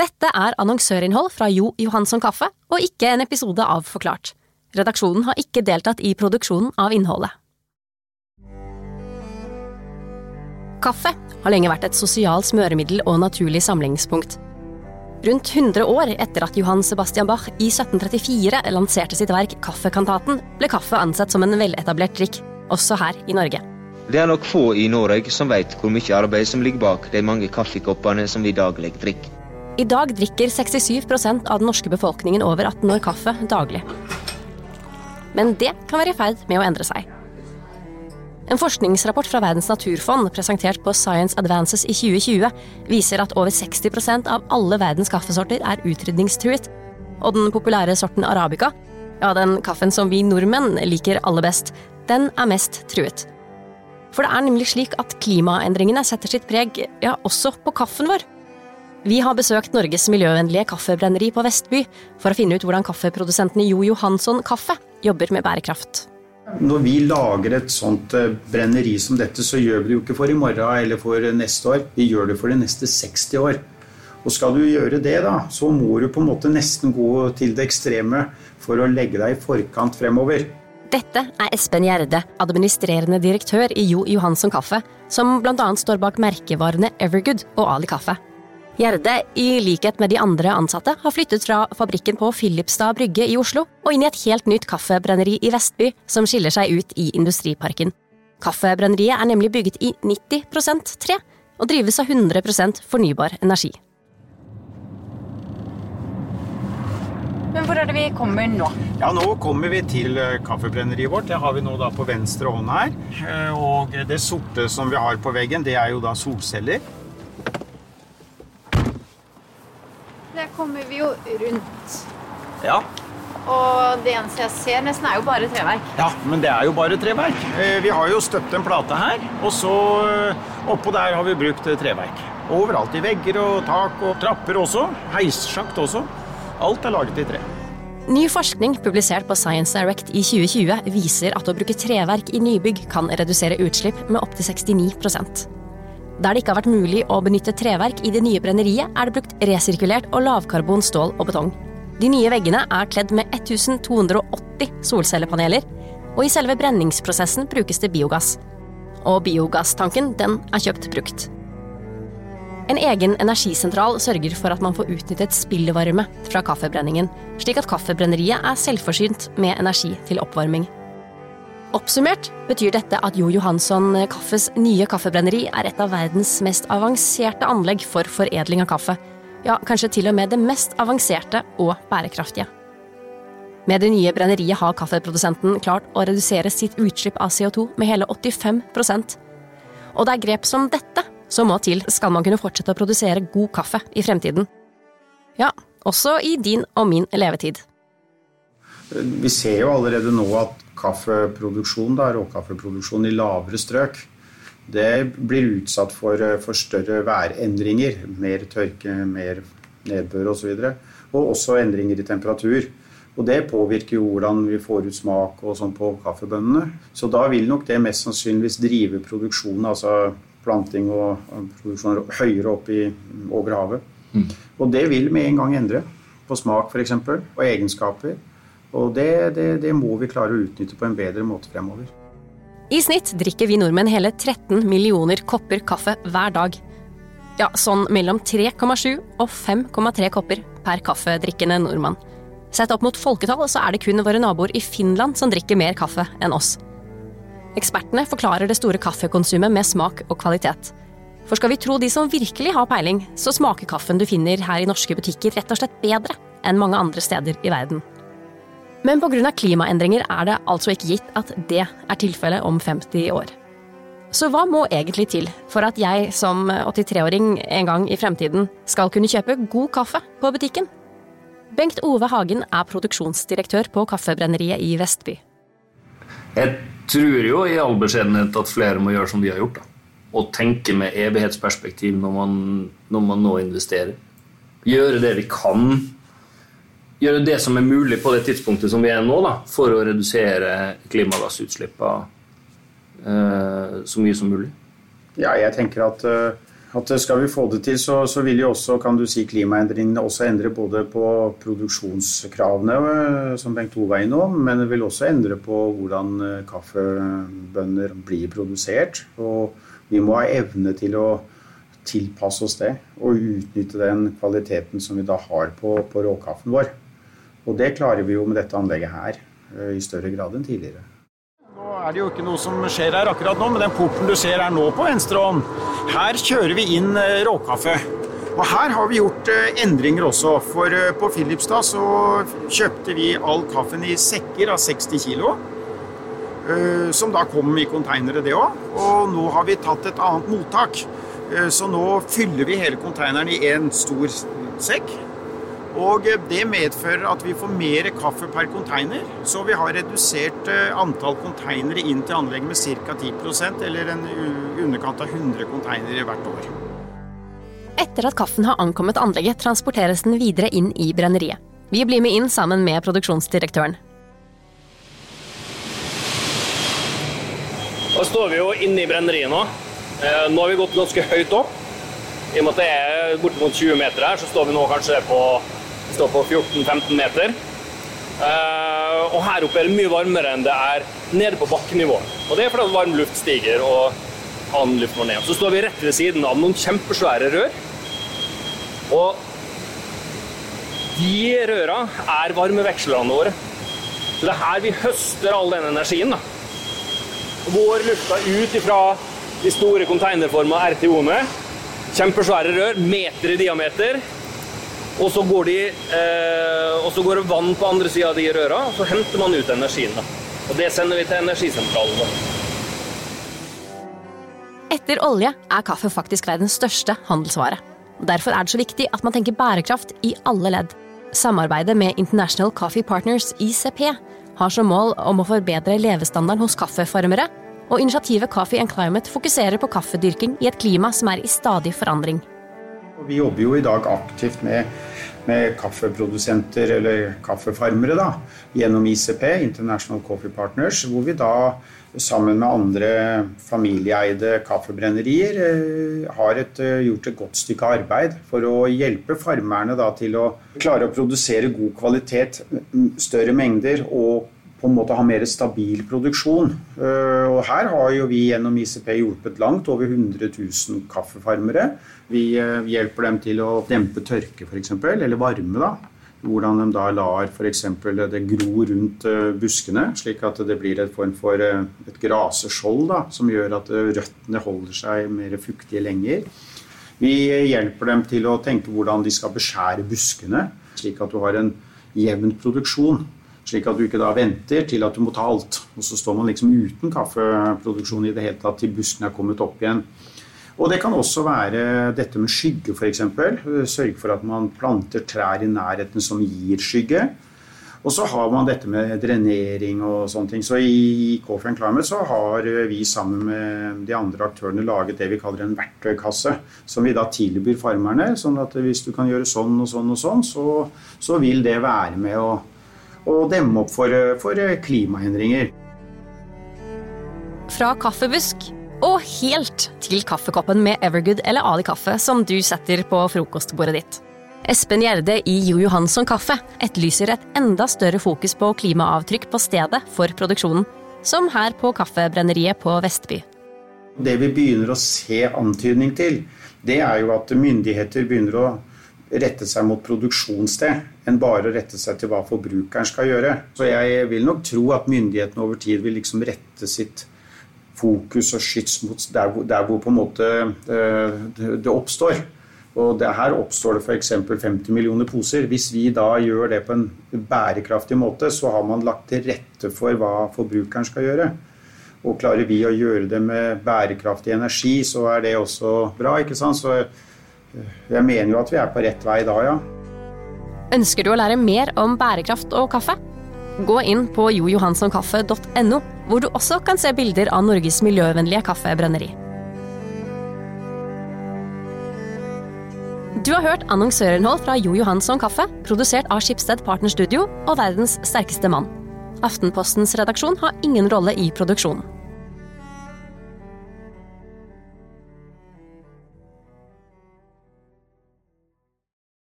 Dette er annonsørinnhold fra Jo Johansson Kaffe, og ikke en episode av Forklart. Redaksjonen har ikke deltatt i produksjonen av innholdet. Kaffe har lenge vært et sosialt smøremiddel og naturlig samlingspunkt. Rundt 100 år etter at Johan Sebastian Bach i 1734 lanserte sitt verk Kaffekantaten, ble kaffe ansett som en veletablert drikk, også her i Norge. Det er nok få i Norge som vet hvor mye arbeid som ligger bak de mange kaffekoppene som vi daglig drikker. I dag drikker 67% av den norske befolkningen over 18 år kaffe daglig. Men det kan være i ferd med å endre seg. En forskningsrapport fra Verdens naturfond presentert på Science Advances i 2020 viser at over 60% av alle verdens kaffesorter er utrydningstruet. Og den populære sorten arabica, ja, den kaffen som vi nordmenn liker aller best, den er mest truet. For det er nemlig slik at klimaendringene setter sitt preg, ja, også på kaffen vår. Vi har besøkt Norges miljøvennlige kaffebrenneri på Vestby for å finne ut hvordan kaffeprodusenten Jo Johansson Kaffe jobber med bærekraft. Når vi lager et sånt eh, brenneri som dette, så gjør vi det jo ikke for i morgen eller for neste år. Vi gjør det for de neste 60 år. Og skal du gjøre det, da, så må du på en måte nesten gå til det ekstreme for å legge deg i forkant fremover. Dette er Espen Gjerde, administrerende direktør i Jo Johansson Kaffe, som bl.a. står bak merkevarene Evergood og Ali Kaffe. Gjerde, i likhet med de andre ansatte, har flyttet fra fabrikken på Filipstad brygge i Oslo og inn i et helt nytt kaffebrenneri i Vestby, som skiller seg ut i Industriparken. Kaffebrenneriet er nemlig bygget i 90% tre og drives av 100% fornybar energi. Men hvor er det vi kommer nå? Ja, Nå kommer vi til eh, kaffebrenneriet vårt. Det har vi nå da på venstre hånd her. Eh, og det sorte som vi har på veggen, det er jo da solceller. Der kommer vi jo rundt. Ja. Og det eneste jeg ser, nesten er jo bare treverk. Ja, men det er jo bare treverk. Eh, vi har jo støpt en plate her, og så eh, oppå der har vi brukt eh, treverk. Overalt i vegger og tak og trapper også. Heissjakt også. Alt er laget i tre. Ny forskning publisert på Science Direct i 2020 viser at å bruke treverk i nybygg kan redusere utslipp med opptil 69 der det ikke har vært mulig å benytte treverk i det nye brenneriet, er det brukt resirkulert og lavkarbon stål og betong. De nye veggene er kledd med 1280 solcellepaneler, og i selve brenningsprosessen brukes det biogass. Og biogasstanken, den er kjøpt brukt. En egen energisentral sørger for at man får utnyttet spillvarme fra kaffebrenningen, slik at kaffebrenneriet er selvforsynt med energi til oppvarming. Oppsummert betyr dette at Jo Johansson Kaffes nye kaffebrenneri er et av verdens mest avanserte anlegg for foredling av kaffe. Ja, kanskje til og med det mest avanserte og bærekraftige. Med det nye brenneriet har kaffeprodusenten klart å redusere sitt utslipp av CO2 med hele 85% Og det er grep som dette som må til skal man kunne fortsette å produsere god kaffe i fremtiden. Ja, også i din og min levetid. Vi ser jo allerede nå at kaffeproduksjon, da, råkaffeproduksjon i lavere strøk, det blir utsatt for, eh, for større værendringer. Mer tørke, mer nedbør osv. Og, så og også endringer i temperatur. Og det påvirker jo hvordan vi får ut smak og sånn på kaffebønnene. Så da vil nok det mest sannsynligvis drive produksjonen, altså planting og produksjon høyere opp i, over havet. Mm. Og det vil med en gang endre på smak f.eks. og egenskaper. Og det, det, det må vi klare å utnytte på en bedre måte fremover. I snitt drikker vi nordmenn hele 13 millioner kopper kaffe hver dag. Ja, sånn mellom 3,7 og 5,3 kopper per kaffedrikkende nordmann. Sett opp mot folketall så er det kun våre naboer i Finland som drikker mer kaffe enn oss. Ekspertene forklarer det store kaffekonsumet med smak og kvalitet. For skal vi tro de som virkelig har peiling, så smaker kaffen du finner her i norske butikker rett og slett bedre enn mange andre steder i verden. Men pga. klimaendringer er det altså ikke gitt at det er tilfellet om 50 år. Så hva må egentlig til for at jeg som 83-åring en gang i fremtiden skal kunne kjøpe god kaffe på butikken? Bengt Ove Hagen er produksjonsdirektør på Kaffebrenneriet i Vestby. Jeg tror jo i all beskjedenhet at flere må gjøre som de har gjort. Da. Og tenke med evighetsperspektiv når man, når man nå investerer. Gjøre det vi kan gjøre det som er mulig på det tidspunktet som vi er nå, da, for å redusere klimagassutslippene eh, så mye som mulig? Ja, jeg tenker at uh, At skal vi få det til, så, så vil jo også kan du si, klimaendringene også endre både på produksjonskravene, eh, som Bengt Ove er innom, men det vil også endre på hvordan kaffebønder kaffebønner blir produsert. Og vi må ha evne til å tilpasse oss det og utnytte den kvaliteten som vi da har på, på råkaffen vår. Og det klarer vi jo med dette anlegget her eh, i større grad enn tidligere. Nå er det jo ikke noe som skjer her akkurat nå, men den porten du ser her nå på venstre hånd, her kjører vi inn eh, råkaffe. Og her har vi gjort eh, endringer også. For på Filipstad så kjøpte vi all kaffen i sekker av 60 kg. Som da kom i konteinere, det òg. Og nå har vi tatt et annet mottak. Så nå fyller vi hele konteineren i én stor sekk. Og det medfører at vi får mer kaffe per container. Så vi har redusert eh, antall konteinere inn til anlegget med ca. 10% eller en underkant av 100 konteinere hvert år. Etter at kaffen har ankommet anlegget, transporteres den videre inn i brenneriet. Vi blir med inn sammen med produksjonsdirektøren. Da står vi jo inne i brenneriet nå. Eh, nå har vi gått ganske høyt opp. I og med at det er bortimot 20 meter her, så står vi nå kanskje på står på 14-15 meter. Uh, og her oppe er det mye varmere enn det er nede på bakkenivå. Og det er fordi varm luft stiger og annen luft må ned. Så står vi rett ved siden av noen kjempesvære rør. Og de røra er varmevekslerne våre. Så det er her vi høster all den energien. da. Vår lufta ut ifra de store konteinerforma RTO-ene. Kjempesvære rør, meter i diameter. Og så går, de, eh, og så går det vann på andre sida av de røra, og så henter man ut energien. Da. Og det sender vi til energisentralen. Da. Etter olje er kaffe faktisk verdens største handelsvare. Derfor er det så viktig at man tenker bærekraft i alle ledd. Samarbeidet med International Coffee Partners, ICP, har som mål om å forbedre levestandarden hos kaffefarmere, og initiativet Coffee and Climate fokuserer på kaffedyrking i et klima som er i stadig forandring. Vi jobber jo i dag aktivt med med kaffeprodusenter eller kaffefarmere da, gjennom ICP, International Coffee Partners, hvor vi da sammen med andre familieeide kaffebrennerier eh, har et, eh, gjort et godt stykke arbeid for å hjelpe farmerne da, til å klare å produsere god kvalitet, større mengder og på en måte ha mer stabil produksjon. Eh, og her har jo vi gjennom ICP hjulpet langt over 100 000 kaffefarmere. Vi eh, hjelper dem til å dempe tørke f.eks., eller varme. da. Hvordan de da lar f.eks. det gro rundt eh, buskene, slik at det blir en form for et graseskjold da, som gjør at røttene holder seg mer fuktige lenger. Vi hjelper dem til å tenke hvordan de skal beskjære buskene, slik at du har en jevn produksjon. Slik at du ikke da venter til at du må ta alt. Og så står man liksom uten kaffeproduksjon i det hele tatt til buskene er kommet opp igjen. Og det kan også være dette med skygge, f.eks. Sørge for at man planter trær i nærheten som gir skygge. Og så har man dette med drenering og sånne ting. Så i Coffee Climate så har vi sammen med de andre aktørene laget det vi kaller en verktøykasse. Som vi da tilbyr farmerne. Sånn at hvis du kan gjøre sånn og sånn og sånn, så, så vil det være med å og demme opp for, for klimaendringer. Fra kaffebusk og helt til kaffekoppen med Evergood eller Ali kaffe som du setter på frokostbordet ditt. Espen Gjerde i Jo Johansson Kaffe etterlyser et enda større fokus på klimaavtrykk på stedet for produksjonen, som her på Kaffebrenneriet på Vestby. Det vi begynner å se antydning til, det er jo at myndigheter begynner å rette seg mot produksjonssted enn bare å rette seg til hva forbrukeren skal gjøre. Så jeg vil nok tro at myndighetene over tid vil liksom rette sitt fokus og skyts mot der hvor, der hvor på en måte eh, det, det oppstår. Og her oppstår det f.eks. 50 millioner poser. Hvis vi da gjør det på en bærekraftig måte, så har man lagt til rette for hva forbrukeren skal gjøre. Og klarer vi å gjøre det med bærekraftig energi, så er det også bra. ikke sant? Så jeg mener jo at vi er på rett vei da, ja. Ønsker du å lære mer om bærekraft og kaffe? Gå inn på jojohanssonkaffe.no, hvor du også kan se bilder av Norges miljøvennlige kaffebrenneri. Du har hørt annonsørinnhold fra Jo Johansson Kaffe, produsert av Skipsted Partnerstudio og Verdens sterkeste mann. Aftenpostens redaksjon har ingen rolle i produksjonen.